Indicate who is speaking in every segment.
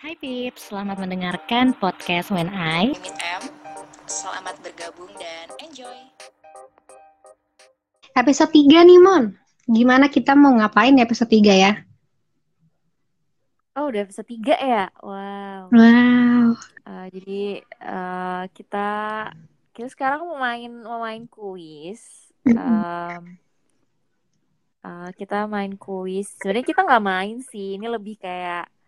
Speaker 1: Hai Pips, selamat mendengarkan podcast When I
Speaker 2: Mimin M. Selamat bergabung dan enjoy.
Speaker 3: Episode 3 nih, Mon. Gimana kita mau ngapain di episode 3 ya?
Speaker 4: Oh, udah episode 3 ya? Wow.
Speaker 3: Wow.
Speaker 4: Uh, jadi uh, kita kita sekarang mau main mau main kuis. Um, uh, kita main kuis. Sebenarnya kita nggak main sih. Ini lebih kayak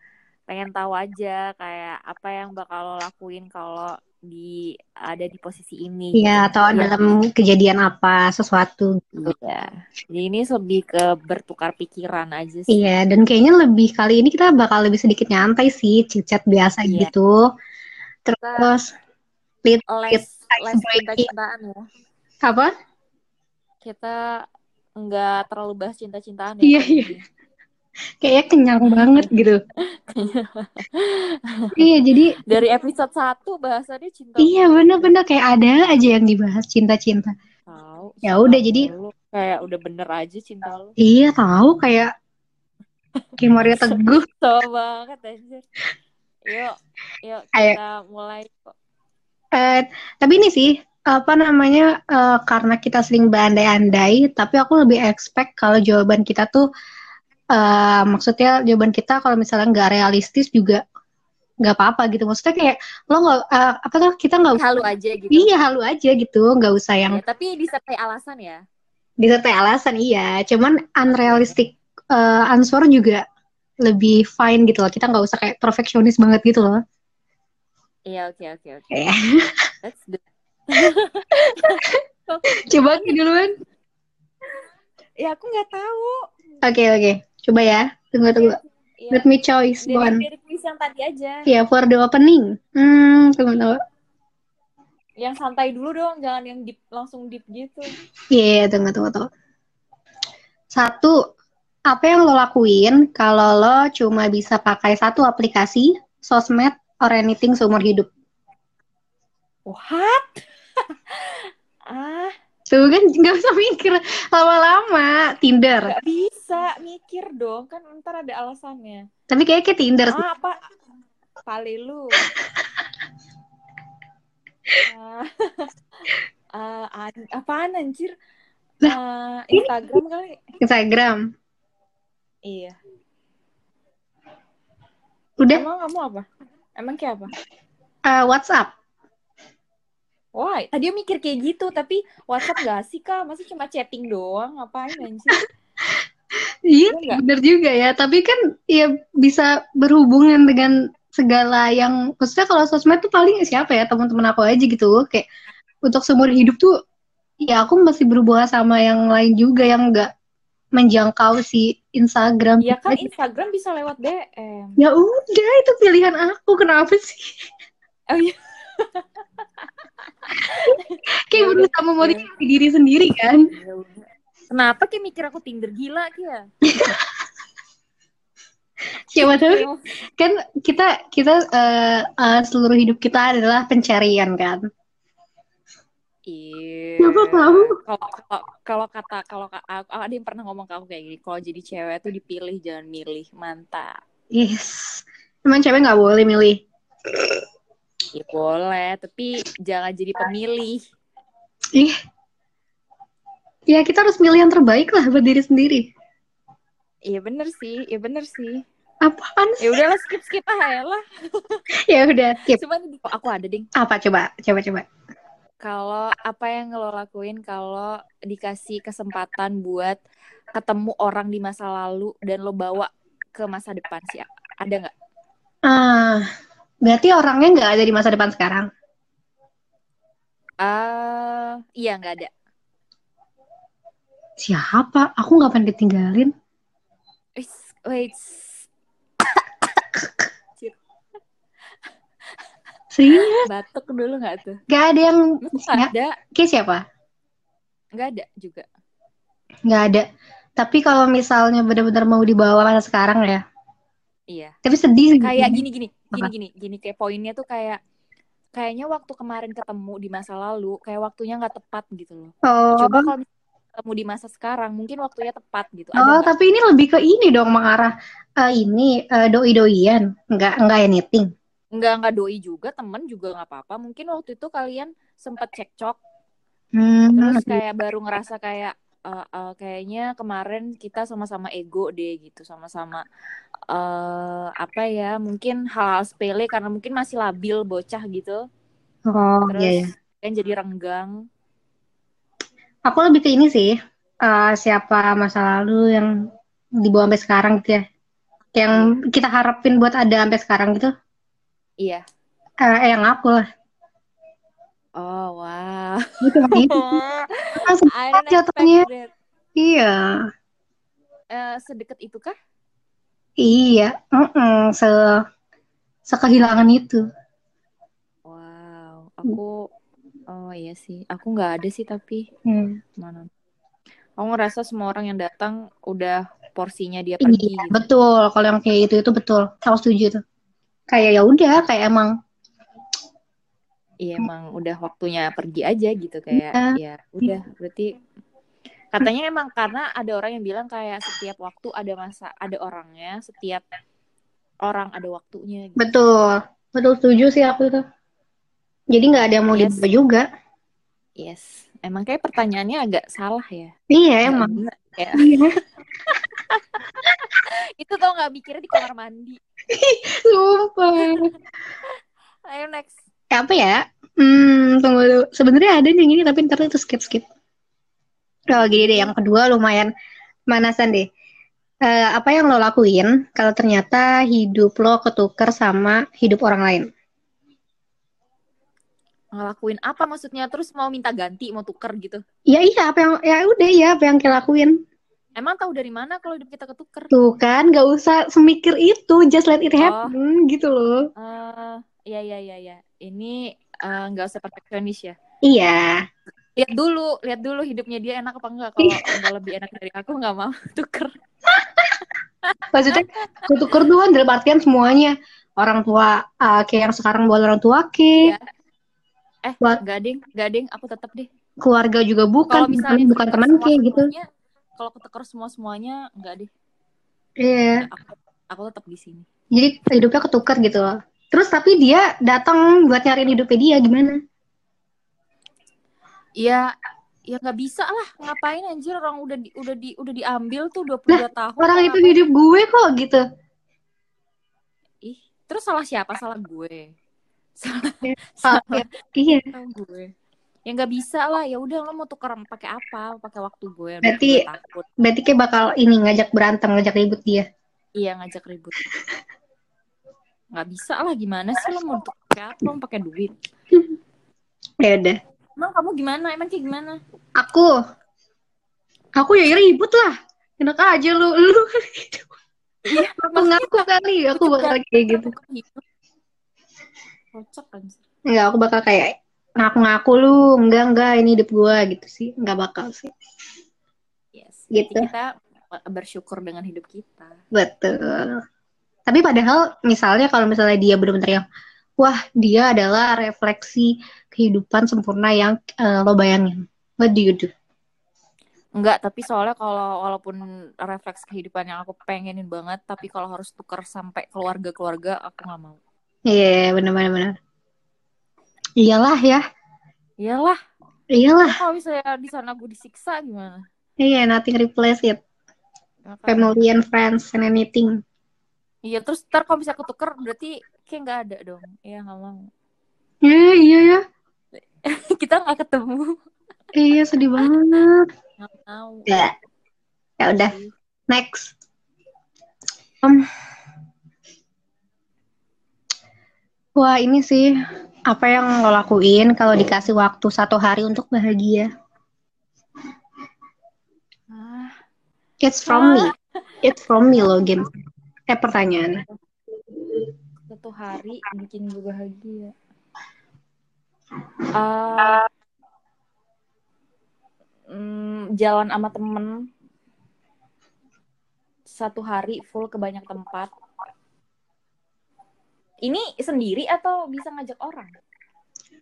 Speaker 4: pengen tahu aja kayak apa yang bakal lo lakuin kalau di ada di posisi ini.
Speaker 3: Iya,
Speaker 4: gitu.
Speaker 3: atau
Speaker 4: Ya.
Speaker 3: dalam kejadian apa, sesuatu.
Speaker 4: Iya. Jadi ini lebih ke bertukar pikiran aja sih.
Speaker 3: Iya, dan kayaknya lebih kali ini kita bakal lebih sedikit nyantai sih, chat biasa
Speaker 4: Iya.
Speaker 3: gitu. Terus,
Speaker 4: Les
Speaker 3: Ice
Speaker 4: les
Speaker 3: breaking.
Speaker 4: cinta-cintaan ya.
Speaker 3: apa?
Speaker 4: Kita nggak terlalu bahas cinta-cintaan ya.
Speaker 3: Iya, iya.
Speaker 4: ini.
Speaker 3: Kayaknya kenyang banget gitu. iya, jadi
Speaker 4: Dari episode 1 bahasannya cinta.
Speaker 3: iya bener-bener kayak ada aja yang dibahas cinta-cinta.
Speaker 4: Tahu.
Speaker 3: Ya udah, jadi-
Speaker 4: kayak udah bener aja cinta lu.
Speaker 3: Iya, tahu kayak kayak Mario Teguh.
Speaker 4: So banget anjir. Yuk, yuk
Speaker 3: Ayo.
Speaker 4: kita mulai kok.
Speaker 3: Eh, tapi ini sih apa namanya eh, karena kita sering berandai-andai, tapi aku lebih expect kalau jawaban kita tuh eh, maksudnya jawaban kita kalau misalnya nggak realistis juga nggak apa-apa gitu. Maksudnya kayak lo nggak eh, apa tuh kita nggak
Speaker 4: Halu aja gitu.
Speaker 3: iya halu aja gitu, nggak usah yang
Speaker 4: Ya, tapi disertai alasan ya.
Speaker 3: disertai alasan iya. Cuman unrealistic eh, answer juga lebih fine gitu loh. Kita nggak usah kayak perfeksionis banget gitu loh.
Speaker 4: Iya, oke oke oke.
Speaker 3: Iya.
Speaker 4: Let's do.
Speaker 3: Coba Ki, duluan.
Speaker 4: Ya aku nggak tahu.
Speaker 3: Oke oke, coba ya. Tunggu tunggu.
Speaker 4: Iya.
Speaker 3: Let me choice
Speaker 4: Dari,
Speaker 3: one.
Speaker 4: dari kuis yang tadi aja.
Speaker 3: Ya, for the opening. Hmm, tunggu tunggu.
Speaker 4: Yang santai dulu dong, jangan yang deep langsung deep gitu.
Speaker 3: Iya, tunggu tunggu tunggu. Satu, apa yang lo lakuin kalau lo cuma bisa pakai satu aplikasi, sosmed, or anything seumur hidup?
Speaker 4: What? ah,
Speaker 3: Tuh kan nggak usah mikir lama-lama. Tinder.
Speaker 4: nggak bisa mikir dong, kan ntar ada alasannya.
Speaker 3: Tapi kayaknya kayak Tinder.
Speaker 4: Ah, apa? Pali lu. Ah, an- apaan anjir? Ah, Instagram kali?
Speaker 3: Instagram.
Speaker 4: Iya.
Speaker 3: Udah,
Speaker 4: Emang kamu apa? Emang kayak apa?
Speaker 3: eh, WhatsApp.
Speaker 4: Wah, tadi dia mikir kayak gitu, tapi WhatsApp gak sih, Kak? Masih cuma chatting doang, ngapain anjir?
Speaker 3: Iya,
Speaker 4: Iya
Speaker 3: bener juga ya. Tapi kan ya bisa berhubungan dengan segala yang maksudnya kalau sosmed tuh paling siapa ya teman-teman aku aja gitu. Kayak untuk seumur hidup tuh ya aku masih berhubungan sama yang lain juga yang enggak menjangkau si Instagram.
Speaker 4: Iya kan Instagram bisa lewat DM.
Speaker 3: Ya udah itu pilihan aku kenapa sih?
Speaker 4: Oh iya.
Speaker 3: Kayak
Speaker 4: Ya
Speaker 3: berusaha memotivasi diri sendiri kan.
Speaker 4: Ya. Kenapa kayak mikir aku Tinder gila ya?
Speaker 3: Siapa tahu kan kita kita eh, eh, seluruh hidup kita adalah pencarian kan.
Speaker 4: Iya.
Speaker 3: Tahu?
Speaker 4: Kalau kata kalau ada yang pernah ngomong ke aku kayak gini, kalau jadi cewek tuh dipilih jangan milih, mantap.
Speaker 3: Yes. Emang cewek nggak boleh milih.
Speaker 4: Ya boleh, tapi jangan jadi pemilih.
Speaker 3: Ih. Ya kita harus milih yang terbaik lah buat diri sendiri.
Speaker 4: Iya bener sih, iya bener sih.
Speaker 3: Apaan sih?
Speaker 4: Ya udahlah skip skip aja lah.
Speaker 3: Ya udah, skip.
Speaker 4: Cuman di- aku ada ding.
Speaker 3: Apa coba? Coba coba.
Speaker 4: Kalau apa yang lo lakuin kalau dikasih kesempatan buat ketemu orang di masa lalu dan lo bawa ke masa depan sih ada nggak?
Speaker 3: Ah, berarti orangnya nggak ada di masa depan sekarang.
Speaker 4: Ah, iya nggak ada.
Speaker 3: Siapa? Aku nggak pernah ditinggalin.
Speaker 4: Wait, wait.
Speaker 3: Serius?
Speaker 4: Batuk dulu nggak tuh?
Speaker 3: Gak ada yang Ya.
Speaker 4: ada,
Speaker 3: kayak siapa?
Speaker 4: nggak ada juga.
Speaker 3: Nggak ada. Tapi kalau misalnya benar-benar mau dibawa masa sekarang ya.
Speaker 4: Iya.
Speaker 3: Tapi sedih.
Speaker 4: Kayak gini gini, gini gini, kayak poinnya tuh kayak kayaknya waktu kemarin ketemu di masa lalu kayak waktunya nggak tepat gitu loh.
Speaker 3: Oh,
Speaker 4: Coba kalau ketemu di masa sekarang mungkin waktunya tepat gitu. Ada
Speaker 3: Oh,
Speaker 4: nggak
Speaker 3: tapi ini lebih ke ini dong mengarah eh, ini eh, doi-doian, nggak nggak anything.
Speaker 4: nggak nggak doi juga temen juga nggak apa-apa. Mungkin waktu itu kalian sempat cekcok.
Speaker 3: Hmm,
Speaker 4: terus kayak baru ngerasa kayak eh, eh, kayaknya kemarin kita sama-sama ego deh gitu sama-sama eh apa ya mungkin hal-hal sepele karena mungkin masih labil bocah gitu
Speaker 3: oh
Speaker 4: terus
Speaker 3: iya ya.
Speaker 4: kan jadi renggang
Speaker 3: Aku lebih ke ini sih, eh, siapa masa lalu yang dibawa sampai sekarang gitu ya, yang kita harapin buat ada sampai sekarang gitu.
Speaker 4: iya
Speaker 3: Eh, yang aku lah.
Speaker 4: oh wow
Speaker 3: Gitu. Langsung
Speaker 4: expect
Speaker 3: jatuhnya. Iya,
Speaker 4: Eh, sedekat itu kah
Speaker 3: iya, Mm-mm, se sekehilangan itu.
Speaker 4: wow aku oh iya sih aku nggak ada sih tapi
Speaker 3: Hmm.
Speaker 4: mana aku ngerasa semua orang yang datang udah porsinya dia pergi
Speaker 3: Iya,
Speaker 4: gitu
Speaker 3: betul. Kalau yang kayak itu itu betul. Aku setuju tuh. Kayak ya udah, kayak emang
Speaker 4: Iya emang udah waktunya pergi aja gitu kayak
Speaker 3: Iya.
Speaker 4: ya udah berarti katanya emang karena ada orang yang bilang kayak setiap waktu ada masa ada orangnya setiap orang ada waktunya gitu.
Speaker 3: betul, betul setuju sih aku tuh. Jadi nggak ada yang mau
Speaker 4: Yes.
Speaker 3: dibawa juga.
Speaker 4: yes emang kayak pertanyaannya agak salah ya
Speaker 3: Iya
Speaker 4: Nggak
Speaker 3: emang.
Speaker 4: bener ya.
Speaker 3: Iya.
Speaker 4: itu tau nggak mikirnya di kamar mandi
Speaker 3: Sumpah.
Speaker 4: ayo next
Speaker 3: apa ya? Hmm, tunggu dulu. Sebenarnya ada nih yang ini tapi ntar itu skip skip. Oh gini deh, yang kedua lumayan manasan deh. Eh, apa yang lo lakuin kalau ternyata hidup lo ketuker sama hidup orang lain?
Speaker 4: ngelakuin apa maksudnya terus mau minta ganti mau tuker gitu
Speaker 3: Ya iya, apa yang ya udah ya apa yang kita lakuin.
Speaker 4: emang tahu dari mana kalau hidup kita ketuker
Speaker 3: Tuh kan, gak usah semikir itu, just let it
Speaker 4: Oh.
Speaker 3: happen gitu loh.
Speaker 4: eh iya iya iya iya ini eh, nggak usah perfeksionis ya?
Speaker 3: Iya,
Speaker 4: lihat dulu lihat dulu hidupnya dia enak apa enggak. Kalau nggak lebih enak dari aku nggak mau tuker.
Speaker 3: Maksudnya ketuker tuh kan dalam artian semuanya. Orang tua uh, kayak yang sekarang buat orang tua ke
Speaker 4: Iya. eh
Speaker 3: Buat-
Speaker 4: nggak ding. Nggak ding. Aku tetap deh
Speaker 3: keluarga juga bukan
Speaker 4: misalnya
Speaker 3: bukan teman kayak gitu.
Speaker 4: kalau ketuker semua semuanya nggak deh
Speaker 3: iya.
Speaker 4: Aku aku tetap di sini.
Speaker 3: Jadi hidupnya ketuker gitu loh terus tapi dia datang buat nyariin hidupnya dia gimana?
Speaker 4: Iya ya nggak bisa lah. Ngapain anjir? Orang udah di, udah di udah diambil tuh 22 tahun.
Speaker 3: orang itu
Speaker 4: ngapain?
Speaker 3: hidup gue kok gitu.
Speaker 4: Ih terus salah siapa? Salah gue. Salah
Speaker 3: Ah,
Speaker 4: salah
Speaker 3: iya.
Speaker 4: gue. Ya nggak bisa lah. Ya udah lo mau tuker pakai apa? Pakai waktu gue
Speaker 3: Berarti-
Speaker 4: 22 tahun.
Speaker 3: berarti kayak bakal ini ngajak berantem ngajak ribut dia.
Speaker 4: Iya ngajak ribut nggak bisa lah gimana sih lo mau pakai apa? Lo mau pakai duit?
Speaker 3: Ya udah.
Speaker 4: Emang kamu gimana? Emang kayak gimana?
Speaker 3: Aku aku ya ribut lah. Enak aja lu lu. Gitu
Speaker 4: iya
Speaker 3: aku ngaku kali aku bakal kayak gitu.
Speaker 4: kocak anjir
Speaker 3: Enggak, aku bakal kayak ngaku-ngaku lu, enggak enggak ini hidup gua gitu sih, enggak bakal sih.
Speaker 4: yes
Speaker 3: Gitu.
Speaker 4: Berarti kita bersyukur dengan hidup kita.
Speaker 3: Betul. Tapi padahal misalnya kalau misalnya dia benar-benar yang wah, dia adalah refleksi kehidupan sempurna yang eh, lo bayangin. What do you do?
Speaker 4: Enggak, tapi soalnya kalau walaupun refleks kehidupan yang aku pengenin banget, tapi kalau harus tukar sampai keluarga-keluarga, aku nggak mau.
Speaker 3: Iya, benar-benar benar. Iyalah ya.
Speaker 4: Iyalah,
Speaker 3: Iyalah.
Speaker 4: kalau misalnya di sana gue disiksa gimana?
Speaker 3: Iya, nothing replace it. Family and friends and anything.
Speaker 4: Iya, terus ntar kalau bisa ketuker berarti kayak nggak ada dong. Iya nggak mau.
Speaker 3: Iya, iya ya.
Speaker 4: Kita nggak ketemu.
Speaker 3: Iya, sedih banget.
Speaker 4: Nggak mau.
Speaker 3: Ya. Ya udah, next. Um, wah, ini sih apa yang lo lakuin kalau dikasih waktu satu hari untuk bahagia?
Speaker 4: Ah,
Speaker 3: It's from me. It's from me, Logan. Eh, pertanyaan.
Speaker 4: satu hari bikin gue bahagia. Ah, mm, jalan sama temen satu hari full ke banyak tempat. Ini sendiri atau bisa ngajak orang?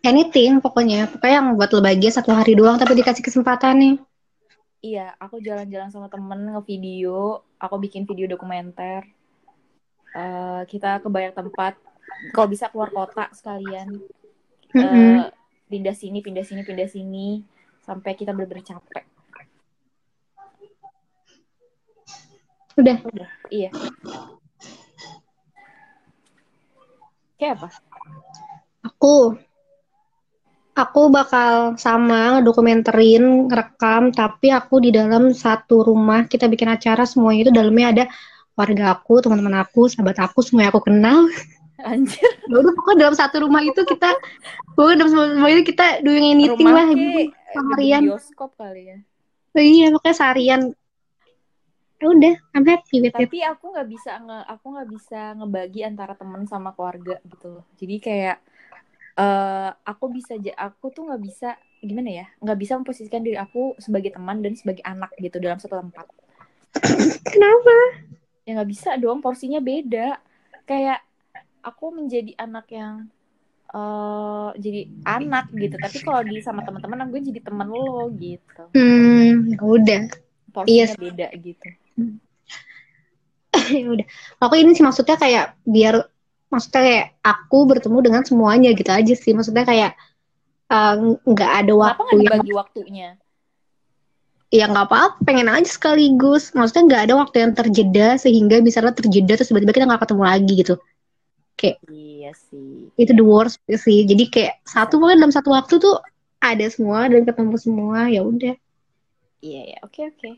Speaker 3: Anything, pokoknya. Pokoknya yang buat lo bahagia satu hari doang, tapi dikasih kesempatan nih.
Speaker 4: Iya, aku jalan-jalan sama temen ngevideo, aku bikin video dokumenter. Eh, kita ke banyak tempat. Kalau bisa keluar kota sekalian. Eh,
Speaker 3: Mm-mm.
Speaker 4: pindah sini, pindah sini, pindah sini, sampai kita bener-bener capek.
Speaker 3: Udah.
Speaker 4: Udah, iya. Kayak apa?
Speaker 3: Aku aku bakal sama ngedokumenterin, ngerekam, tapi aku di dalam satu rumah kita bikin acara semuanya itu dalamnya ada warga aku, teman-teman aku, sahabat aku, semua yang aku kenal.
Speaker 4: Anjir,
Speaker 3: Ya udah pokoknya dalam satu rumah itu kita pokoknya dalam satu rumah itu kita doing anything
Speaker 4: rumah
Speaker 3: lah gitu. Seharian.
Speaker 4: bioskop kali ya.
Speaker 3: Oh, iya, pokoknya seharian. Ya udah, I'm happy with it.
Speaker 4: Tapi aku nggak bisa nge aku nggak bisa ngebagi antara teman sama keluarga gitu loh. Jadi kayak eh aku bisa aku tuh nggak bisa gimana ya nggak bisa memposisikan diri aku sebagai teman dan sebagai anak gitu dalam satu tempat
Speaker 3: Kenapa?
Speaker 4: Ya nggak bisa dong porsinya beda kayak aku menjadi anak yang eh jadi anak gitu tapi kalau di sama teman-teman aku jadi teman lo gitu
Speaker 3: Hmm, udah.
Speaker 4: porsinya
Speaker 3: Iya.
Speaker 4: beda gitu
Speaker 3: ya udah. Aku ini sih maksudnya kayak biar maksudnya kayak aku bertemu dengan semuanya gitu aja sih. Maksudnya kayak eh, nggak ada
Speaker 4: kenapa
Speaker 3: waktu yang
Speaker 4: dibagi waktunya
Speaker 3: ya nggak apa-apa pengen aja sekaligus. Maksudnya nggak ada waktu yang terjeda sehingga misalnya terjeda terus tiba-tiba kita nggak ketemu lagi gitu.
Speaker 4: iya sih
Speaker 3: Itu the worst sih. Jadi kayak satu pokoknya dalam satu waktu tuh ada semua dan ketemu semua. Ya udah.
Speaker 4: iya ya oke oke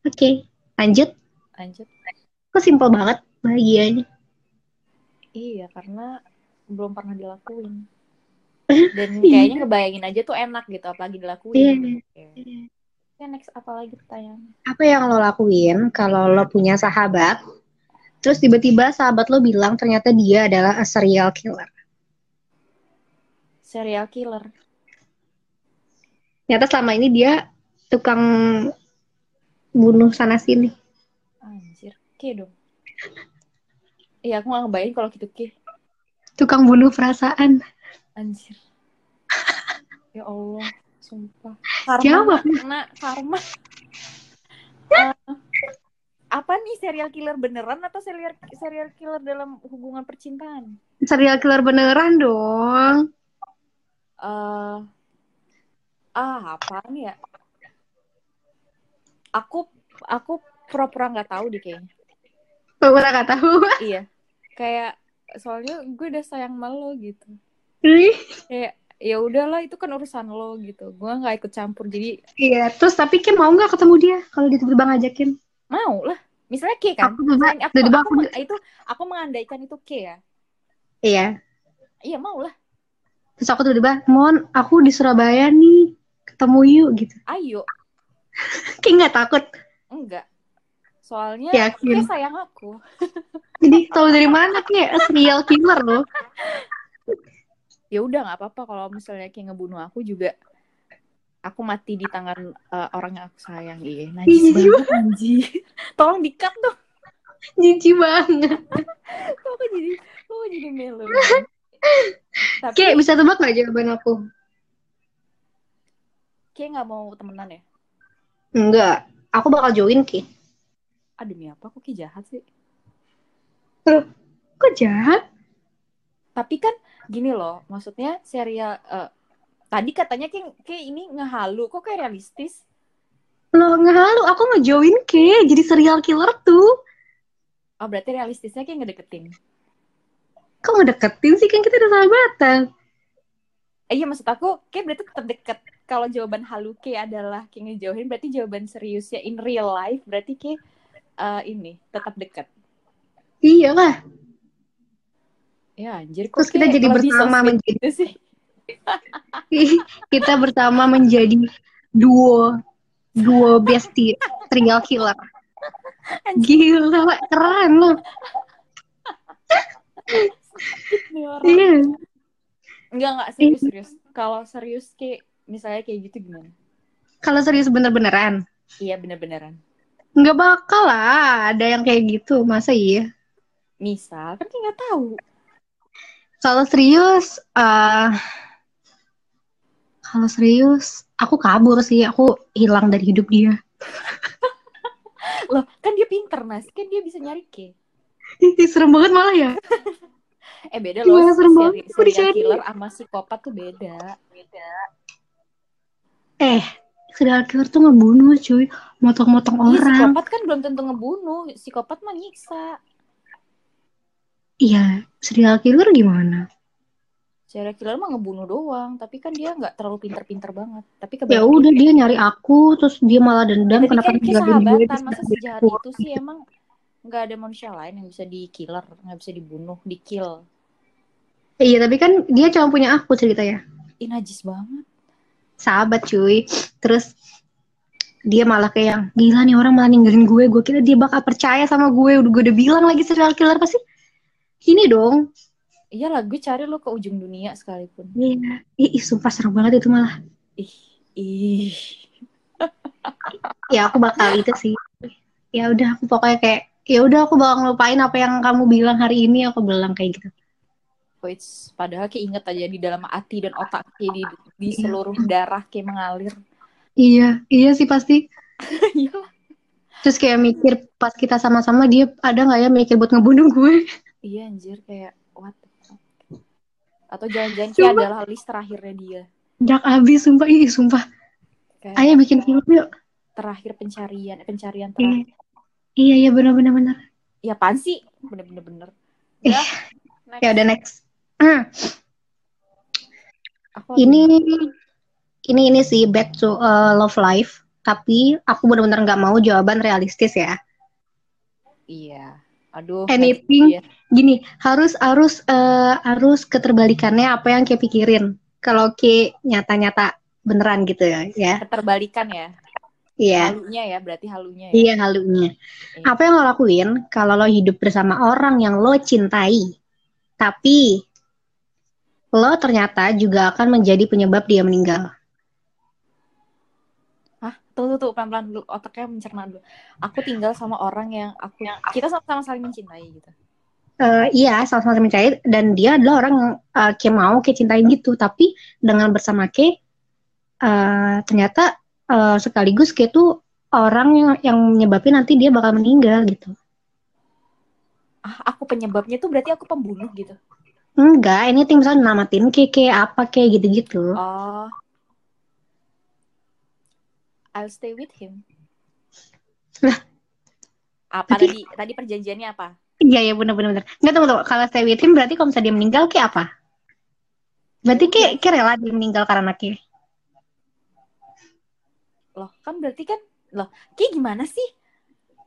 Speaker 3: Oke, lanjut.
Speaker 4: lanjut
Speaker 3: Kok simpel banget bahagianya.
Speaker 4: Iya, karena belum pernah dilakuin. Dan kayaknya ngebayangin aja tuh enak gitu, apalagi dilakuin.
Speaker 3: Iya.
Speaker 4: Oke. Oke, next apa lagi pertanyaan?
Speaker 3: apa yang lo lakuin kalau lo punya sahabat, terus tiba-tiba sahabat lo bilang ternyata dia adalah a serial killer.
Speaker 4: Serial killer.
Speaker 3: Ternyata selama ini dia tukang bunuh sana sini.
Speaker 4: Anjir, Ke dong. Iya, aku gak ngebayangin kalau gitu Ke.
Speaker 3: Tukang bunuh perasaan.
Speaker 4: Anjir. Ya Allah, sumpah. Karma,
Speaker 3: Jawab.
Speaker 4: Nak, karma. Eh, apa nih serial killer beneran atau serial serial killer dalam hubungan percintaan?
Speaker 3: Serial killer beneran dong.
Speaker 4: eh ah apa nih ya aku aku pura-pura nggak tahu deh kayaknya
Speaker 3: Lo pernah gak tahu?
Speaker 4: iya kayak soalnya gue udah sayang sama lo gitu kayak ya udahlah itu kan urusan lo gitu gue nggak ikut campur jadi
Speaker 3: Iya, terus tapi Kim mau nggak ketemu dia kalau dia tiba-tiba ngajakin?
Speaker 4: mau lah misalnya K kan
Speaker 3: Aku
Speaker 4: Misalnya aku,
Speaker 3: tiba-tiba
Speaker 4: aku,
Speaker 3: aku-
Speaker 4: itu aku mengandaikan itu K ya
Speaker 3: Iya.
Speaker 4: iya mau lah
Speaker 3: Terus aku tiba-tiba, Mon, aku di Surabaya nih, ketemu yuk gitu.
Speaker 4: ayo
Speaker 3: Kayak nggak takut.
Speaker 4: enggak soalnya
Speaker 3: Yakin.
Speaker 4: K sayang aku
Speaker 3: Jadi tahu dari mana kayak serial killer loh.
Speaker 4: ya udah nggak apa-apa kalau misalnya kayak ngebunuh aku juga aku mati di tangan eh, orang yang aku sayang iya najis
Speaker 3: Iya.
Speaker 4: banget tolong dikat dong
Speaker 3: Jijik banget.
Speaker 4: kok aku jadi kok aku jadi melo tapi
Speaker 3: Kayak bisa tebak nggak jawaban aku?
Speaker 4: kayak nggak mau temenan ya
Speaker 3: Enggak. Aku bakal join Ki.
Speaker 4: ah demi apa kok kayak jahat sih
Speaker 3: Kok jahat?
Speaker 4: tapi kan gini loh maksudnya serial eh, tadi katanya kayak kayak ini ngehalu kok kayak realistis
Speaker 3: Lo ngehalu, aku ngejoin Ki. Jadi serial killer tuh.
Speaker 4: oh berarti realistisnya kayak ngedeketin
Speaker 3: Kok ngedeketin sih kan kita udah sahabatan.
Speaker 4: Eh, iya maksud aku kayak berarti tetap deket. Kalau jawaban halu kayak adalah kayak ngejauhin berarti jawaban seriusnya in real life berarti kayak eh, ini tetap dekat.
Speaker 3: Iya lah.
Speaker 4: Ya anjir kok
Speaker 3: Terus kita jadi bersama menjadi
Speaker 4: gitu sih.
Speaker 3: kita bersama menjadi duo duo bestie serial killer. Gila, keren loh. Iya.
Speaker 4: Enggak enggak serius serius. Kalau serius kayak misalnya kayak gitu gimana?
Speaker 3: Kalau serius bener-beneran.
Speaker 4: Iya bener-beneran.
Speaker 3: Nggak bakal lah ada yang kayak gitu. Masa iya?
Speaker 4: Misal kan nggak tahu.
Speaker 3: Kalau serius, eh kalau serius, aku kabur sih. Aku hilang dari hidup dia.
Speaker 4: Loh, kan dia pinter, Nas. Kan dia bisa nyari K.
Speaker 3: Serem banget malah ya.
Speaker 4: Eh, beda
Speaker 3: Gimana
Speaker 4: loh.
Speaker 3: serem
Speaker 4: Seri-
Speaker 3: banget
Speaker 4: serial killer sama psikopat tuh beda. Beda.
Speaker 3: Eh, serial killer tuh ngebunuh cuy, motong-motong orang.
Speaker 4: psikopat kan belum tentu ngebunuh. Psikopat mah nyiksa.
Speaker 3: Iya, serial killer gimana?
Speaker 4: Serial killer mah ngebunuh doang, tapi kan dia nggak terlalu pinter-pinter banget. Tapi
Speaker 3: Ya udah dia nyari aku, terus dia malah dendam
Speaker 4: tapi
Speaker 3: kenapa
Speaker 4: kan kayak
Speaker 3: ninggalin gue
Speaker 4: sahabatan,
Speaker 3: terus
Speaker 4: masa
Speaker 3: dia
Speaker 4: sejahat itu sih emang nggak ada manusia lain yang bisa di killer, nggak bisa dibunuh, di kill.
Speaker 3: Iya, tapi kan dia cuma punya aku ceritanya.
Speaker 4: Ih, najis banget.
Speaker 3: Sahabat cuy. Terus dia malah kayak yang gila nih orang malah ninggalin gue. Gue kira dia bakal percaya sama gue. Udah gue udah bilang lagi serial killer pasti ini dong.
Speaker 4: Iya lah, gue cari lo ke ujung dunia sekalipun.
Speaker 3: Iya. Ih, ih, sumpah serem banget itu malah.
Speaker 4: Ih, ih.
Speaker 3: Ya aku bakal itu sih. Ya udah aku pokoknya kayak ya udah aku bakal ngelupain apa yang kamu bilang hari ini aku bilang kayak gitu.
Speaker 4: Wait, padahal kayak inget aja di dalam hati dan otak kayak di, di
Speaker 3: Iya.
Speaker 4: seluruh darah kayak mengalir.
Speaker 3: Iya, iya sih pasti.
Speaker 4: Iya.
Speaker 3: Terus kayak mikir pas kita sama-sama dia ada nggak ya mikir buat ngebunuh gue?
Speaker 4: Iya anjir kayak what the fuck. Atau jangan-jangan kayak
Speaker 3: Sumpah.
Speaker 4: adalah list terakhirnya dia.
Speaker 3: Jak abis sumpah, ih sumpah.
Speaker 4: Kayak
Speaker 3: Ayo bikin film yuk.
Speaker 4: terakhir pencarian, pencarian
Speaker 3: Iya,
Speaker 4: terakhir.
Speaker 3: iya, iya benar-benar benar.
Speaker 4: Ya apaan sih? Bener-bener bener.
Speaker 3: Eh,
Speaker 4: Udah, next.
Speaker 3: Ya udah next.
Speaker 4: Aku
Speaker 3: ini ini ini sih back to uh, love life. Tapi aku benar-benar nggak mau jawaban realistis ya.
Speaker 4: Iya. Aduh.
Speaker 3: Anything.
Speaker 4: iya.
Speaker 3: Gini, harus harus eh, harus keterbalikannya apa yang kayak pikirin. Kalau kayak nyata-nyata beneran gitu ya, ya.
Speaker 4: Keterbalikan ya.
Speaker 3: Iya.
Speaker 4: Halunya ya, berarti halunya ya.
Speaker 3: Iya halunya.
Speaker 4: Iya.
Speaker 3: Apa yang lo lakuin kalau lo hidup bersama orang yang lo cintai, tapi lo ternyata juga akan menjadi penyebab dia meninggal.
Speaker 4: Tuh, tuh, tuh, pelan-pelan dulu. Otaknya mencerna dulu. Aku tinggal sama orang yang aku... Kita sama-sama saling mencintai gitu.
Speaker 3: Eh, iya, sama-sama mencintai dan dia adalah orang yang eh, kayak mau kayak cintain gitu, tapi dengan bersama Ke eh, ternyata eh, sekaligus Ke tuh orang yang yang nyebabin nanti dia bakal meninggal gitu.
Speaker 4: Ah, aku penyebabnya tuh berarti aku pembunuh gitu.
Speaker 3: Enggak, ini tim misalnya namatin Ke kayak apa kayak gitu-gitu.
Speaker 4: Oh. I'll stay with him.
Speaker 3: Lah.
Speaker 4: Apa tadi? Tadi perjanjiannya apa?
Speaker 3: Iya iya benar benar benar. Enggak tunggu tunggu. Kalau stay with him berarti kalau misalnya dia meninggal kayak apa? Berarti kayak kayak rela dia meninggal karena kayak
Speaker 4: Loh, kan berarti kan loh, kayak gimana sih?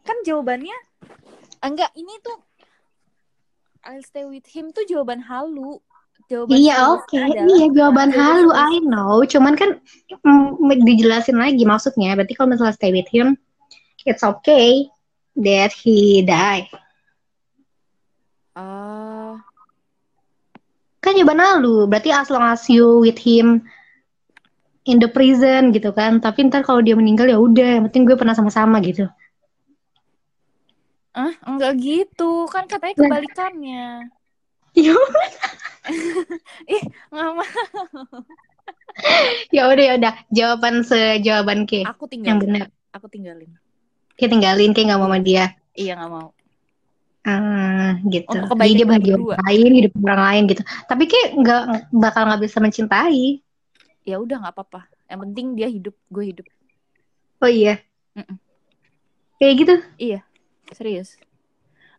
Speaker 4: Kan jawabannya enggak ini tuh I'll stay with him tuh jawaban halu. Jawaban
Speaker 3: Iya oke,
Speaker 4: adalah-
Speaker 3: iya jawaban halu I know. Cuman kan mm, dijelasin lagi maksudnya. Berarti kalau misalnya stay with him, it's okay that he die.
Speaker 4: Ah,
Speaker 3: Kan jawaban halu. Berarti as long as you with him in the prison gitu kan. Tapi ntar kalau dia meninggal ya udah, yang penting gue pernah sama-sama gitu.
Speaker 4: ah, enggak gitu. Kan katanya
Speaker 3: Lah.
Speaker 4: kebalikannya.
Speaker 3: Ya
Speaker 4: Nggak mau.
Speaker 3: ya udah ya udah. Jawaban sejawaban ke
Speaker 4: Aku
Speaker 3: yang
Speaker 4: tinggalin.
Speaker 3: benar.
Speaker 4: Aku tinggalin.
Speaker 3: Kayak tinggalin kayak nggak mau sama dia.
Speaker 4: Iya nggak mau.
Speaker 3: Ah, gitu.
Speaker 4: Untuk
Speaker 3: Jadi dia
Speaker 4: kita
Speaker 3: bahagia orang lain, hidup orang lain gitu. Tapi kayak nggak bakal nggak bisa mencintai.
Speaker 4: Ya udah nggak apa-apa. Yang penting dia hidup, gue hidup.
Speaker 3: Oh iya.
Speaker 4: Mm-mm.
Speaker 3: Kayak gitu.
Speaker 4: Serius.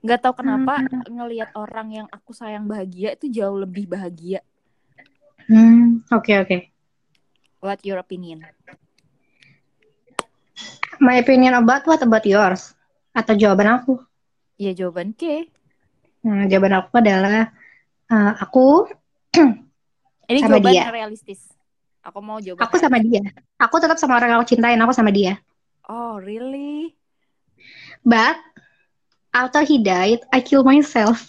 Speaker 4: Nggak tahu kenapa
Speaker 3: Hmm.
Speaker 4: ngelihat orang yang aku sayang bahagia itu jauh lebih bahagia.
Speaker 3: Hmm, oke oke.
Speaker 4: What your opinion?
Speaker 3: My opinion about what about yours? Atau jawaban aku?
Speaker 4: Ya jawaban K.
Speaker 3: Nah, jawaban aku adalah eh, aku
Speaker 4: Ini
Speaker 3: Sama
Speaker 4: jawaban
Speaker 3: dia.
Speaker 4: realistis. Aku mau jawaban.
Speaker 3: aku sama dia. Aku tetap sama orang yang aku cintain, aku sama dia.
Speaker 4: Oh really?
Speaker 3: But after he died, I kill myself.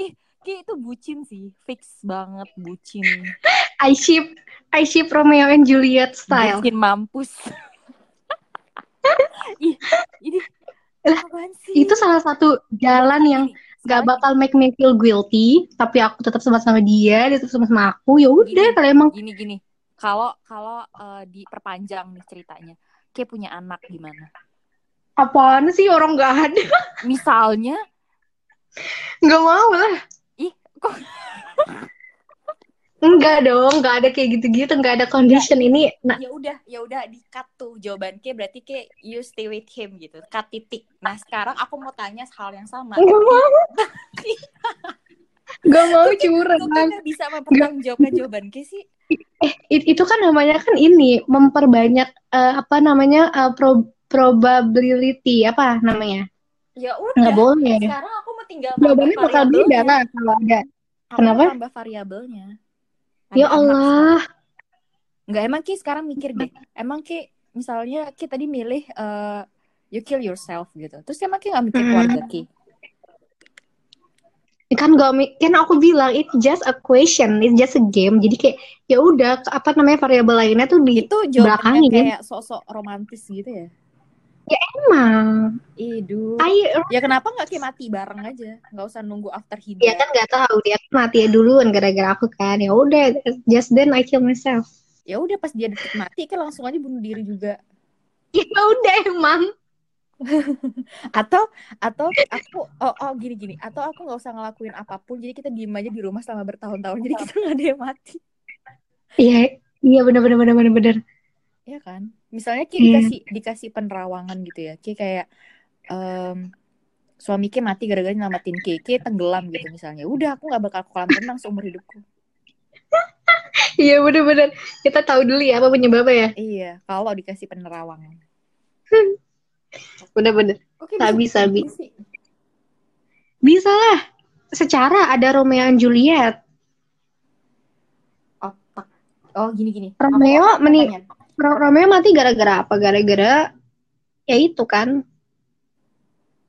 Speaker 4: Ih, Ki itu bucin sih, fix banget bucin.
Speaker 3: I ship I ship Romeo and Juliet style.
Speaker 4: Bucin mampus. Ih, ini
Speaker 3: Lah,
Speaker 4: apaan sih?
Speaker 3: Itu salah satu jalan yang gak bakal make me feel guilty, tapi aku tetap sama sama dia, dia tetap sama sama aku. Ya udah, kalau emang
Speaker 4: gini gini. kalau kalau eh, diperpanjang nih ceritanya kayak punya anak gimana
Speaker 3: Apaan sih orang nggak ada?
Speaker 4: misalnya
Speaker 3: Nggak mau lah.
Speaker 4: ih kok
Speaker 3: Enggak dong, nggak ada kayak gitu-gitu, nggak ada condition ini. Nah,
Speaker 4: ya udah ya udah di cut tuh jawaban K berarti K you stay with him gitu cut titik nah sekarang aku mau tanya hal yang sama
Speaker 3: nggak mau. Nggak mau curang.
Speaker 4: kok bisa mempertanggungjawabkan jawaban K sih
Speaker 3: Eh, it- itu kan namanya kan ini memperbanyak eh, apa namanya eh, pro- probability apa namanya?
Speaker 4: ya
Speaker 3: Nggak
Speaker 4: udah
Speaker 3: boleh.
Speaker 4: sekarang aku mau tinggal
Speaker 3: Jawabannya bakal beda lah kalau ada.
Speaker 4: Aku
Speaker 3: Kenapa?
Speaker 4: tambah variabelnya Ada
Speaker 3: Ya Allah.
Speaker 4: Enggak emang Ki sekarang mikir deh. Emang Ki misalnya Ki tadi milih eh, you kill yourself gitu. Terus emang Ki nggak mikir keluarga Ki.
Speaker 3: Kan gak kan aku bilang it's just a question it's just a game jadi kayak ya udah apa namanya variabel lainnya tuh di
Speaker 4: Itu
Speaker 3: belakangin.
Speaker 4: kayak sosok romantis gitu ya.
Speaker 3: emang
Speaker 4: Idu.
Speaker 3: ayo
Speaker 4: Ya kenapa nggak Ki mati bareng aja? Nggak usah nunggu after
Speaker 3: dia
Speaker 4: hida.
Speaker 3: kan nggak tahu dia mati duluan gara-gara aku kan ya udah just then I kill myself
Speaker 4: Ya udah pas dia detik mati kan langsung aja bunuh diri juga.
Speaker 3: ya udah emang
Speaker 4: Atau atau aku oh, oh gini gini. Atau aku nggak usah ngelakuin apa pun. Jadi kita diem aja di rumah selama bertahun-tahun. Jadi kita nggak ada yang mati.
Speaker 3: iya iya bener bener bener bener bener
Speaker 4: Iya kan? Misalnya Ki
Speaker 3: Iya.
Speaker 4: dikasih dikasih penerawangan gitu ya. Ki kayak em, suami Ki mati gara-gara nyelamatin Ki. Ki tenggelam gitu misalnya. Udah aku nggak bakal kolam renang seumur hidupku.
Speaker 3: iya bener bener kita tahu dulu ya apa penyebabnya ya
Speaker 4: Iya, kalau dikasih penerawangan.
Speaker 3: bener bener
Speaker 4: Oke,
Speaker 3: Sabi,
Speaker 4: bisa
Speaker 3: sabi.
Speaker 4: gitu sih.
Speaker 3: bisa lah secara ada Romeo and Juliet
Speaker 4: Otak. Oh, gini-gini.
Speaker 3: Romeo
Speaker 4: Aku- aku
Speaker 3: meni-
Speaker 4: tanya.
Speaker 3: Ro- Romeo mati gara-gara apa gara-gara ya itu kan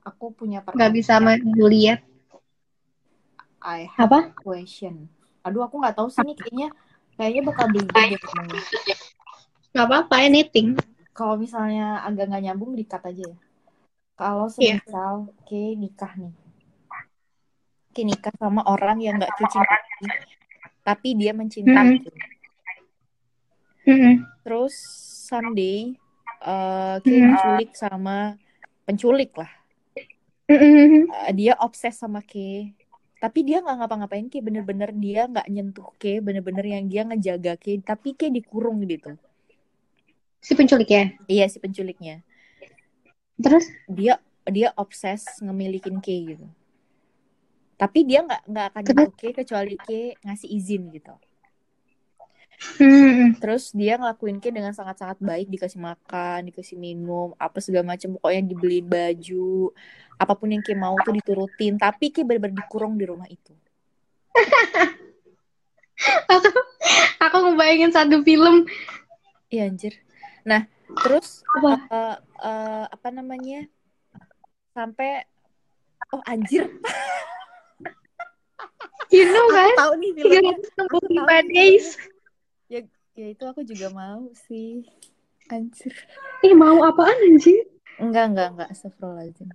Speaker 4: Aku punya pertanyaan.
Speaker 3: bisa sama Juliet
Speaker 4: I have
Speaker 3: apa
Speaker 4: a question. Aduh, aku nggak tahu sih nih kayaknya kayaknya bakal belibet deh
Speaker 3: nggak apa-apa anything
Speaker 4: Kalau misalnya agak nggak nyambung dikat aja ya. Kalau
Speaker 3: Iya.
Speaker 4: semisal Ke nikah nih. Ke nikah sama orang yang nggak cintai, tapi dia mencintai.
Speaker 3: Mm-mm.
Speaker 4: Terus someday eh Ke
Speaker 3: Hmm.
Speaker 4: diculik sama penculik lah. Eh, dia obses sama Ke. Tapi dia nggak ngapa-ngapain Ke, bener-bener dia nggak nyentuh Ke, bener-bener yang dia ngejaga Ke, tapi Ke dikurung gitu.
Speaker 3: Si penculik ya
Speaker 4: Iya si penculiknya.
Speaker 3: terus
Speaker 4: Dia dia obses ngemilikin Ke gitu. Tapi dia nggak nggak akan
Speaker 3: Terus?
Speaker 4: nyentuh Ke kecuali Ke ngasih izin gitu.
Speaker 3: Mm-mm.
Speaker 4: Terus dia ngelakuin Ke dengan sangat-sangat baik, dikasih makan, dikasih minum, apa segala macam, pokoknya dibeliin baju, apa pun yang Ke mau tuh diturutin. Tapi Ke bener-bener dikurung di rumah itu.
Speaker 3: aku aku ngebayangin satu film
Speaker 4: Iya anjir. Nah, terus
Speaker 3: Apa?
Speaker 4: eh, eh, apa namanya? Sampai oh anjir,
Speaker 3: you know
Speaker 4: aku
Speaker 3: kan
Speaker 4: tahu nih filmnya.
Speaker 3: 365
Speaker 4: tahu
Speaker 3: days
Speaker 4: Ya, ya itu aku juga mau sih. Anjir.
Speaker 3: ih mau apaan anjir
Speaker 4: Enggak, enggak, enggak. Astagfirullahaladzim.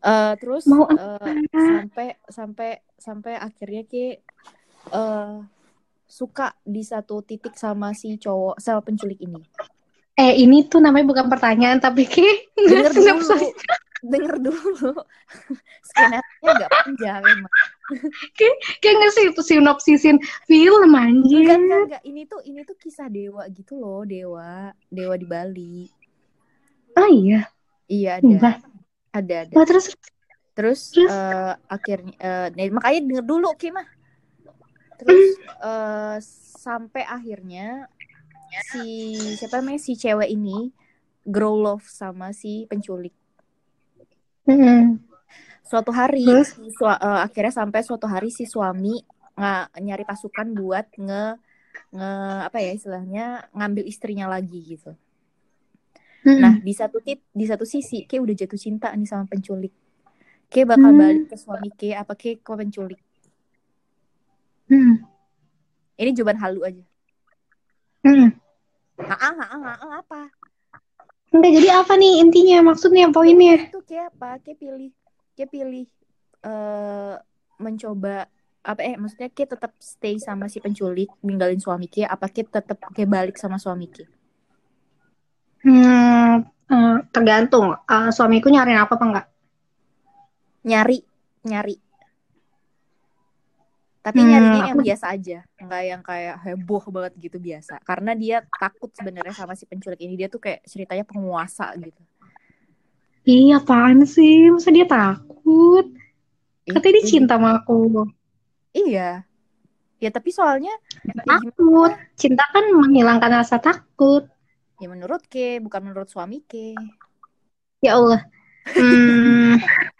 Speaker 4: Eh terus
Speaker 3: Mau
Speaker 4: eh, sampai sampai sampai akhirnya ki eh suka di satu titik sama si cowok sama penculik ini.
Speaker 3: Eh ini tuh namanya bukan pertanyaan tapi kayak
Speaker 4: Denger dulu. Denger dulu. Skenario agak panjang emang.
Speaker 3: kayak nggak sih itu sinopsisin film anjir
Speaker 4: Enggak, enggak, enggak. Ini tuh ini tuh kisah dewa gitu loh, dewa, dewa di Bali.
Speaker 3: oh iya
Speaker 4: Iya ada,
Speaker 3: Enggak.
Speaker 4: ada, ada.
Speaker 3: Nah, terus
Speaker 4: Terus
Speaker 3: Terus?
Speaker 4: eh, akhirnya, eh, nah, makanya denger dulu, oke mah. Terus eh, sampai akhirnya si siapa namanya si cewek ini grow love sama si penculik.
Speaker 3: Mm-mm.
Speaker 4: Suatu hari,
Speaker 3: Terus?
Speaker 4: si sua- eh, akhirnya sampai suatu hari si suami nggak nyari pasukan buat nge nge apa ya istilahnya ngambil istrinya lagi gitu.
Speaker 3: Mm-mm.
Speaker 4: Nah, di satu tip, di satu sisi, Ke udah jatuh cinta nih sama penculik. Ke bakal
Speaker 3: Hmm.
Speaker 4: balik ke suami Ke, apa Ke ke penculik?
Speaker 3: Mm-mm.
Speaker 4: Ini jawaban halu aja.
Speaker 3: Mm-mm.
Speaker 4: Ah, ah, ah, ah, ah, apa?
Speaker 3: Enggak jadi apa nih intinya maksudnya poinnya
Speaker 4: Itu Ke apa? Ke pilih, Ke pilih eh mencoba apa eh maksudnya Ki tetap stay sama si penculik ninggalin suami Ki apa Ki tetap kayak balik sama suami Ki
Speaker 3: Hmm, eh, tergantung. Eh, suamiku nyariin apa apa enggak?
Speaker 4: nyari nyari tapi
Speaker 3: Hmm,
Speaker 4: nyarinya yang
Speaker 3: aku-
Speaker 4: biasa aja nggak yang kayak heboh banget gitu biasa karena dia takut sebenarnya sama si penculik ini dia tuh kayak ceritanya penguasa gitu
Speaker 3: Iya, apaan sih? Masa dia takut?
Speaker 4: Ih,
Speaker 3: Katanya dia
Speaker 4: ih,
Speaker 3: cinta sama aku.
Speaker 4: iya ya tapi soalnya ya
Speaker 3: Takut. Cinta kan menghilangkan rasa takut.
Speaker 4: ya menurut Ke bukan menurut suami Ke
Speaker 3: Ya Allah. Hmm,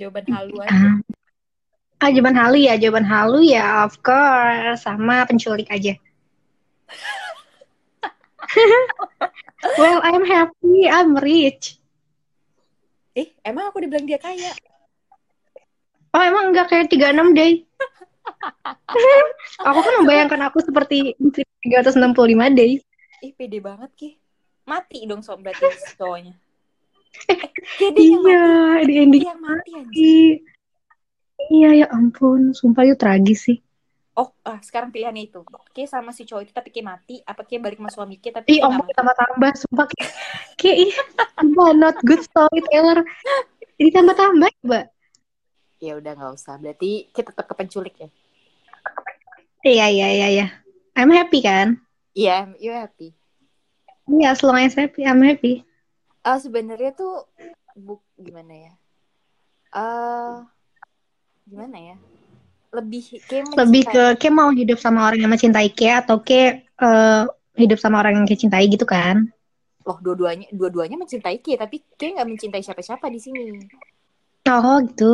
Speaker 4: jawaban halu aja
Speaker 3: ah, jawaban halu ya, jawaban halu ya, of course, sama penculik aja. well, I'm happy, I'm rich.
Speaker 4: eh emang aku dibilang dia kaya
Speaker 3: Oh, emang enggak kayak 36 deh. aku kan membayangkan aku seperti 365 days.
Speaker 4: ih pede banget Ki mati dong so berarti si cowoknya eh, yang
Speaker 3: Iya,
Speaker 4: mati
Speaker 3: di ending
Speaker 4: dia yang mati
Speaker 3: mati. Iya, ya ampun, sumpah itu tragis sih.
Speaker 4: Oh, ah, sekarang pilihannya itu. Ki sama si cowok itu tapi Ki mati, apa Ki balik sama suami Ki tapi
Speaker 3: Ih, omong
Speaker 4: mati?
Speaker 3: tambah-tambah, sumpah kayak, kayak ih, sumpah not good storyteller. Jadi tambah-tambah, Mbak.
Speaker 4: Ya udah nggak usah. Berarti kita tetap ke penculik ya.
Speaker 3: Iya, iya, iya, iya. I'm happy kan?
Speaker 4: Iya, I'm- you happy.
Speaker 3: Iya, as long as happy, I'm happy.
Speaker 4: Ah, sebenarnya tuh buk gimana ya? Eh, gimana ya? Lebih kayak
Speaker 3: Lebih ke, kayak mau hidup sama orang yang mencintai Kia atau kayak eh, hidup sama orang yang Kia cintai gitu kan?
Speaker 4: Loh, dua-duanya dua-duanya mencintai Ki, tapi Ki nggak mencintai siapa-siapa di sini.
Speaker 3: Oh, gitu.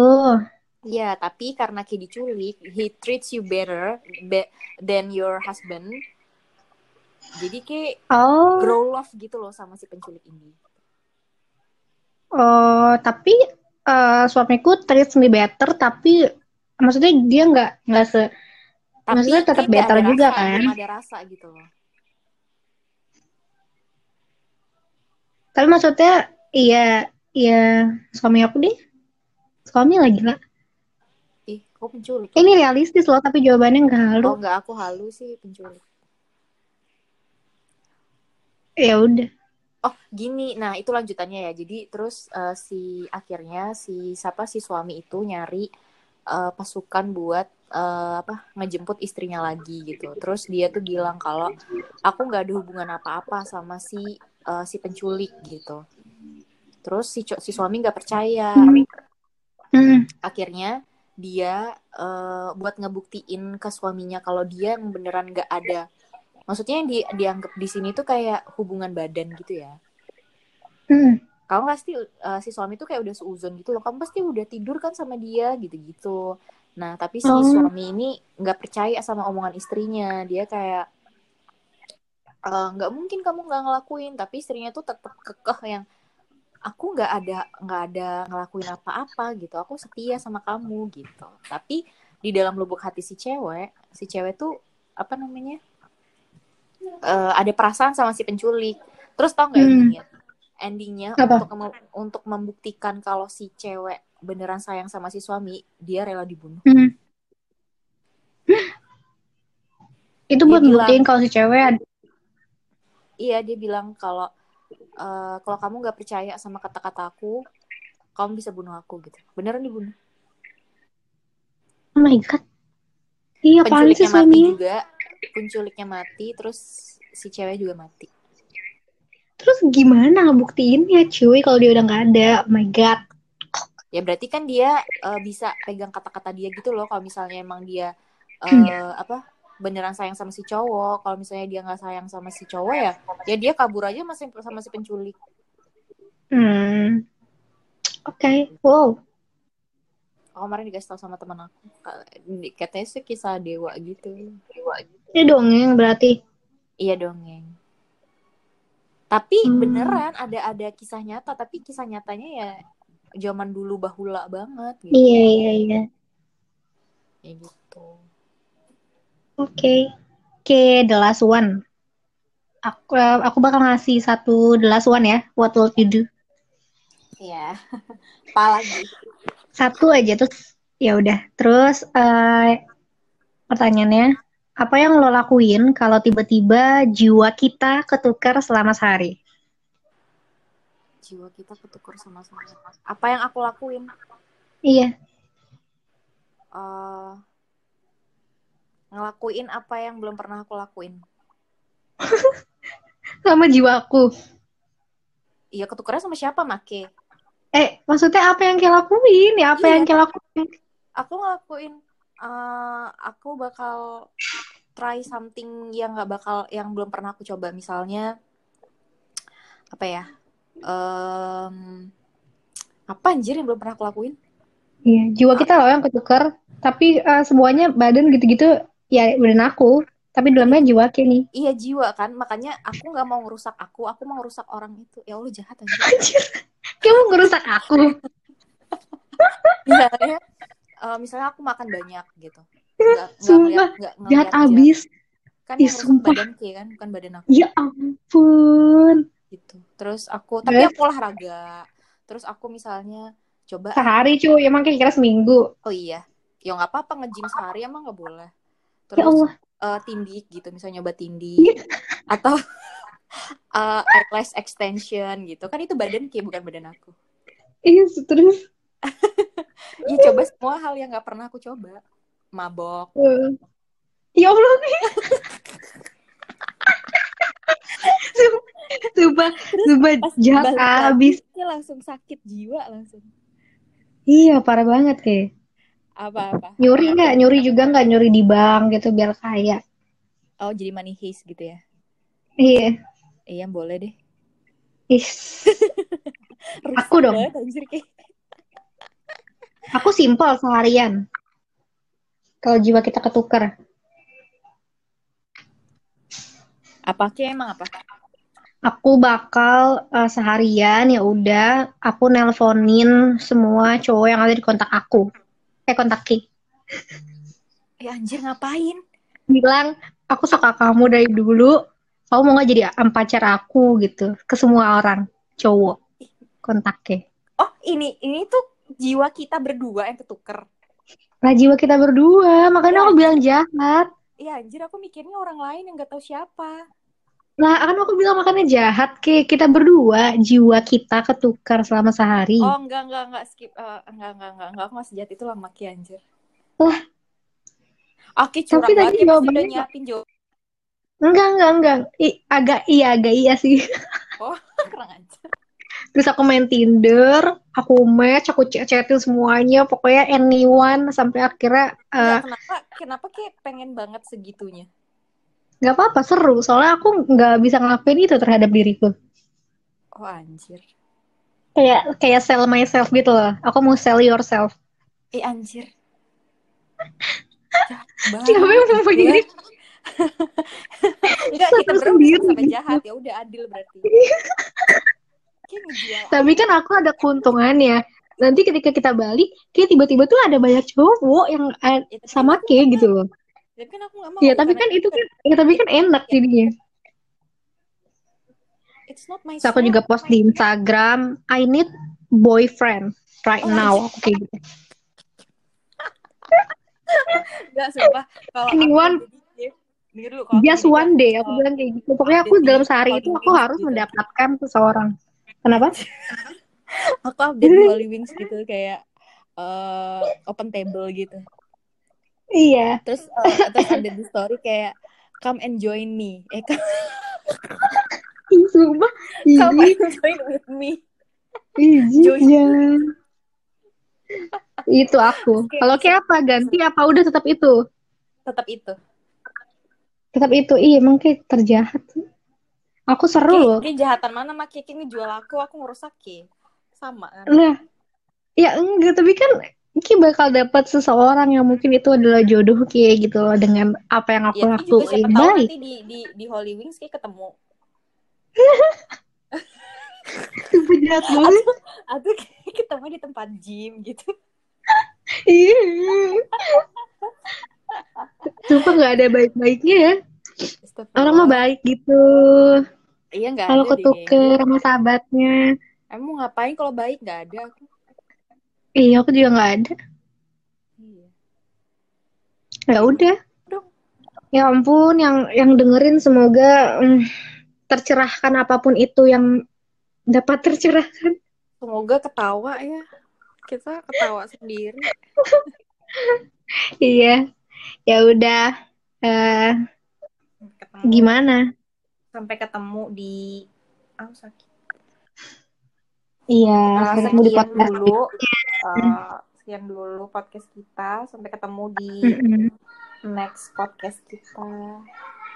Speaker 4: Iya, tapi karena Ki diculik, he treats you better be- than your husband. Jadi Ki
Speaker 3: Oh,
Speaker 4: grow love gitu loh sama si penculik ini.
Speaker 3: Oh, tapi eh, suamiku treats me better, tapi maksudnya dia nggak nggak se
Speaker 4: Tapi
Speaker 3: Maksudnya tetap better
Speaker 4: ada
Speaker 3: juga
Speaker 4: rasa,
Speaker 3: kan?
Speaker 4: ada rasa gitu loh.
Speaker 3: Tapi maksudnya iya iya suami aku deh. Suami lagi lah.
Speaker 4: Ih, kok penculik?
Speaker 3: Ini realistis loh, tapi jawabannya nggak halu.
Speaker 4: Oh, nggak aku halu sih penculik.
Speaker 3: Ya udah.
Speaker 4: Oh, gini. Nah, itu lanjutannya ya. Jadi terus eh, si akhirnya si siapa si suami itu nyari eh, pasukan buat eh, apa ngejemput istrinya lagi gitu. Terus dia tuh bilang kalau aku nggak ada hubungan apa-apa sama si eh, si penculik gitu. Terus si si suami nggak percaya.
Speaker 3: Hmm.
Speaker 4: akhirnya dia eh, buat ngebuktiin ke suaminya kalau dia beneran nggak ada maksudnya yang di, dianggap di sini tuh kayak hubungan badan gitu ya?
Speaker 3: Hmm.
Speaker 4: kamu pasti eh, si suami tuh kayak udah seuzon gitu loh. Kamu pasti udah tidur kan sama dia gitu-gitu. Nah tapi si
Speaker 3: Oh.
Speaker 4: suami ini nggak percaya sama omongan istrinya. Dia kayak "Eh, nggak mungkin kamu nggak ngelakuin. Tapi istrinya tuh tetap kekeh yang aku nggak ada nggak ada ngelakuin apa-apa gitu. Aku setia sama kamu gitu. Tapi di dalam lubuk hati si cewek si cewek tuh apa namanya Eh, ada perasaan sama si penculik terus tau nggak
Speaker 3: Hmm.
Speaker 4: endingnya endingnya
Speaker 3: Apa?
Speaker 4: untuk mem- untuk membuktikan kalau si cewek beneran sayang sama si suami dia rela dibunuh
Speaker 3: Hmm. Itu
Speaker 4: Dia
Speaker 3: buat
Speaker 4: bilang-
Speaker 3: buktiin kalau si cewek ada.
Speaker 4: iya dia bilang kalau eh, kalau kamu nggak percaya sama kata-kata aku kamu bisa bunuh aku gitu beneran dibunuh
Speaker 3: Oh my god. Iya, apaan sih suaminya?
Speaker 4: juga penculiknya mati terus si cewek juga mati
Speaker 3: Terus gimana ngebuktiinnya cuy kalau dia udah nggak ada? Oh my god.
Speaker 4: ya berarti kan dia eh, bisa pegang kata-kata dia gitu loh kalau misalnya emang dia
Speaker 3: Hmm.
Speaker 4: apa beneran sayang sama si cowok kalau misalnya dia nggak sayang sama si cowok ya ya dia kabur aja masih sama si penculik
Speaker 3: Hmm. Oke. Wow.
Speaker 4: aku kemarin dikasih tau sama teman aku Ka- katanya sih kisah dewa gitu
Speaker 3: Ini dongeng berarti.
Speaker 4: iya dongeng tapi
Speaker 3: Hmm.
Speaker 4: beneran ada ada kisah nyata tapi kisah nyatanya ya zaman dulu bahula banget gitu
Speaker 3: Iya, iya, iya.
Speaker 4: ya gitu
Speaker 3: Oke. Oke, the last one. Aku, aku bakal ngasih satu the last one ya. What will you do?
Speaker 2: Iya. Apalagi.
Speaker 3: Satu aja terus ya udah. Terus eh, pertanyaannya, apa yang lo lakuin kalau tiba-tiba jiwa kita ketukar selama sehari?
Speaker 4: Jiwa kita ketukur sama sama. Apa yang aku lakuin?
Speaker 3: Iya,
Speaker 4: Eh, ngelakuin apa yang belum pernah aku lakuin.
Speaker 3: sama jiwaku.
Speaker 4: Iya, ketukernya sama siapa, Make?
Speaker 3: Eh, maksudnya apa yang kayak lakuin? Ya apa
Speaker 4: Iya.
Speaker 3: yang kayak lakuin?
Speaker 4: Aku ngelakuin eh, aku bakal try something yang nggak bakal yang belum pernah aku coba. Misalnya apa ya? Em, apa anjir yang belum pernah aku lakuin?
Speaker 3: Iya, jiwa kita loh yang ketukar. Tapi eh, semuanya badan gitu-gitu ya badan aku. Tapi dalamnya jiwa nih.
Speaker 4: Iya jiwa kan, makanya aku nggak mau ngerusak aku, aku mau ngerusak orang itu. Ya Allah jahat aja.
Speaker 3: Anjir, kamu ngerusak aku.
Speaker 4: misalnya eh, misalnya aku makan banyak gitu
Speaker 3: Sumpah,
Speaker 4: ngeliat
Speaker 3: Jahat
Speaker 4: jiwa.
Speaker 3: abis.
Speaker 4: kan
Speaker 3: Ih, sumpah.
Speaker 4: badan Ki kan bukan badan aku
Speaker 3: Ya ampun.
Speaker 4: gitu terus aku tapi aku olahraga terus aku misalnya coba
Speaker 3: Sehari cuy, emang kayak kira seminggu.
Speaker 4: oh iya ya nggak apa-apa nge-gym sehari emang nggak boleh
Speaker 3: Ya
Speaker 4: terus
Speaker 3: Allah.
Speaker 4: eh, tindik gitu misalnya nyoba tindik atau eh, eyelash extension gitu kan itu badan Ki bukan badan aku
Speaker 3: Iya, terus.
Speaker 4: ya coba semua hal yang nggak pernah aku coba mabok
Speaker 3: eh, Ya Allah. Sumpah, sumpah
Speaker 4: pas
Speaker 3: jahat
Speaker 4: balik lagi,
Speaker 3: abis.
Speaker 4: dia langsung sakit jiwa langsung
Speaker 3: Iya, parah banget kayak.
Speaker 4: apa-apa
Speaker 3: Nyuri nggak? Nyuri juga nggak? Nyuri di bank gitu biar kaya.
Speaker 4: oh jadi money heist gitu ya
Speaker 3: Iya.
Speaker 4: iya boleh deh
Speaker 3: Is. Aku dong. Aku simpel seharian. Kalau jiwa kita ketukar.
Speaker 4: apa Ki emang apa
Speaker 3: Aku bakal eh, seharian ya udah aku nelponin semua cowok yang ada di kontak aku. Eh kontak Ki.
Speaker 4: ya anjir ngapain
Speaker 3: Bilang aku suka kamu dari dulu. Kamu mau nggak jadi pacar aku gitu ke semua orang cowok kontaknya.
Speaker 4: oh ini ini tuh jiwa kita berdua yang ketuker
Speaker 3: Lah jiwa kita berdua, makanya
Speaker 4: Ya.
Speaker 3: aku bilang jahat.
Speaker 4: Iya anjir aku mikirnya orang lain yang gak tahu siapa
Speaker 3: Lah kan aku bilang makanya jahat ke kita berdua jiwa kita ketukar selama sehari.
Speaker 4: oh enggak enggak enggak skip Eh, enggak enggak enggak enggak aku gak sejahat itu lah Maki anjir
Speaker 3: Lah.
Speaker 4: Oke curang
Speaker 3: Tapi tadi
Speaker 4: ya pasti udah
Speaker 3: jawabannya-
Speaker 4: nyiapin jawab
Speaker 3: Enggak enggak enggak. I, agak iya agak iya sih.
Speaker 4: kurang aja
Speaker 3: Terus aku main Tinder, aku match, aku chat-chatin semuanya, pokoknya anyone sampai akhirnya eh,
Speaker 4: Enggak, kenapa kenapa kayak pengen banget segitunya
Speaker 3: nggak apa-apa seru. Soalnya aku nggak bisa ngelakuin itu terhadap diriku.
Speaker 4: oh anjir
Speaker 3: Kayak kayak sell myself gitu loh. Aku mau sell yourself.
Speaker 4: eh anjir
Speaker 3: Siapa yang mau begini?
Speaker 4: Enggak, kita berdua sama jahat ya udah adil berarti.
Speaker 3: Tapi kan aku ada keuntungannya. Nanti ketika kita balik, kayak tiba-tiba tuh ada banyak cowok yang eh,
Speaker 4: Ya,
Speaker 3: sama kayak gitu loh.
Speaker 4: Tapi kan aku gak mau.
Speaker 3: Iya, tapi kan itu kan, ya, tapi kan enak jadinya.
Speaker 4: It's not my
Speaker 3: Terus aku juga post di Instagram, I need boyfriend right
Speaker 4: Oh,
Speaker 3: now. Aku kayak gitu.
Speaker 4: Enggak, sumpah. Kalau
Speaker 3: Anyone-
Speaker 4: dulu
Speaker 3: Just one day, aku bilang kayak gitu. Pokoknya aku dalam sehari itu aku harus mendapatkan seseorang. Kenapa?
Speaker 4: aku update Holy Wings gitu kayak eh, open table gitu.
Speaker 3: Iya.
Speaker 4: Terus eh, terus ada di story kayak come and join me. Eh come,
Speaker 3: Sumpah.
Speaker 4: come and join with me.
Speaker 3: ih,
Speaker 4: Join.
Speaker 3: jangan. Itu aku.
Speaker 4: Oke,
Speaker 3: Kalau kayak apa? Ganti apa? Udah tetap itu.
Speaker 4: Tetap itu.
Speaker 3: Tetap itu. Iya, emang kayak terjahat. Aku seru loh.
Speaker 4: Kayak kejahatan mana mak kayak ngejual aku, aku ngerusak Ki. Sama kan.
Speaker 3: Nah, ya enggak, tapi kan Ki bakal dapat seseorang yang mungkin itu adalah jodoh Ki gitu loh dengan apa yang aku
Speaker 4: Ya, juga
Speaker 3: lakuin.
Speaker 4: tahu
Speaker 3: Baik.
Speaker 4: nanti di di di Holy Wings kayak ketemu.
Speaker 3: Itu jahat banget.
Speaker 4: Atau kayak ketemu di tempat gym gitu.
Speaker 3: Iya. Sumpah nggak ada baik-baiknya ya. Orang mah baik gitu.
Speaker 4: Iya nggak
Speaker 3: Kalau
Speaker 4: deh
Speaker 3: ketuker sama sahabatnya.
Speaker 4: Emang mau ngapain kalau baik nggak ada aku.
Speaker 3: Iya, aku juga nggak ada.
Speaker 4: Iya.
Speaker 3: Ya udah. Ya ampun, yang yang dengerin semoga mm, tercerahkan apa pun itu yang dapat tercerahkan.
Speaker 4: Semoga ketawa ya. Kita ketawa sendiri.
Speaker 3: Iya. Ya udah.
Speaker 4: Ketemu.
Speaker 3: gimana?
Speaker 4: Sampai ketemu di ah sakit.
Speaker 3: Iya,
Speaker 4: Nah,
Speaker 3: sampai ketemu di podcast.
Speaker 4: dulu. eh, sekian dulu podcast kita. Sampai ketemu di next podcast kita.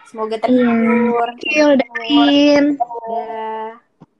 Speaker 4: Semoga
Speaker 3: Iya.
Speaker 4: terhibur.
Speaker 3: Iya, udah dengerin.
Speaker 4: Dadah.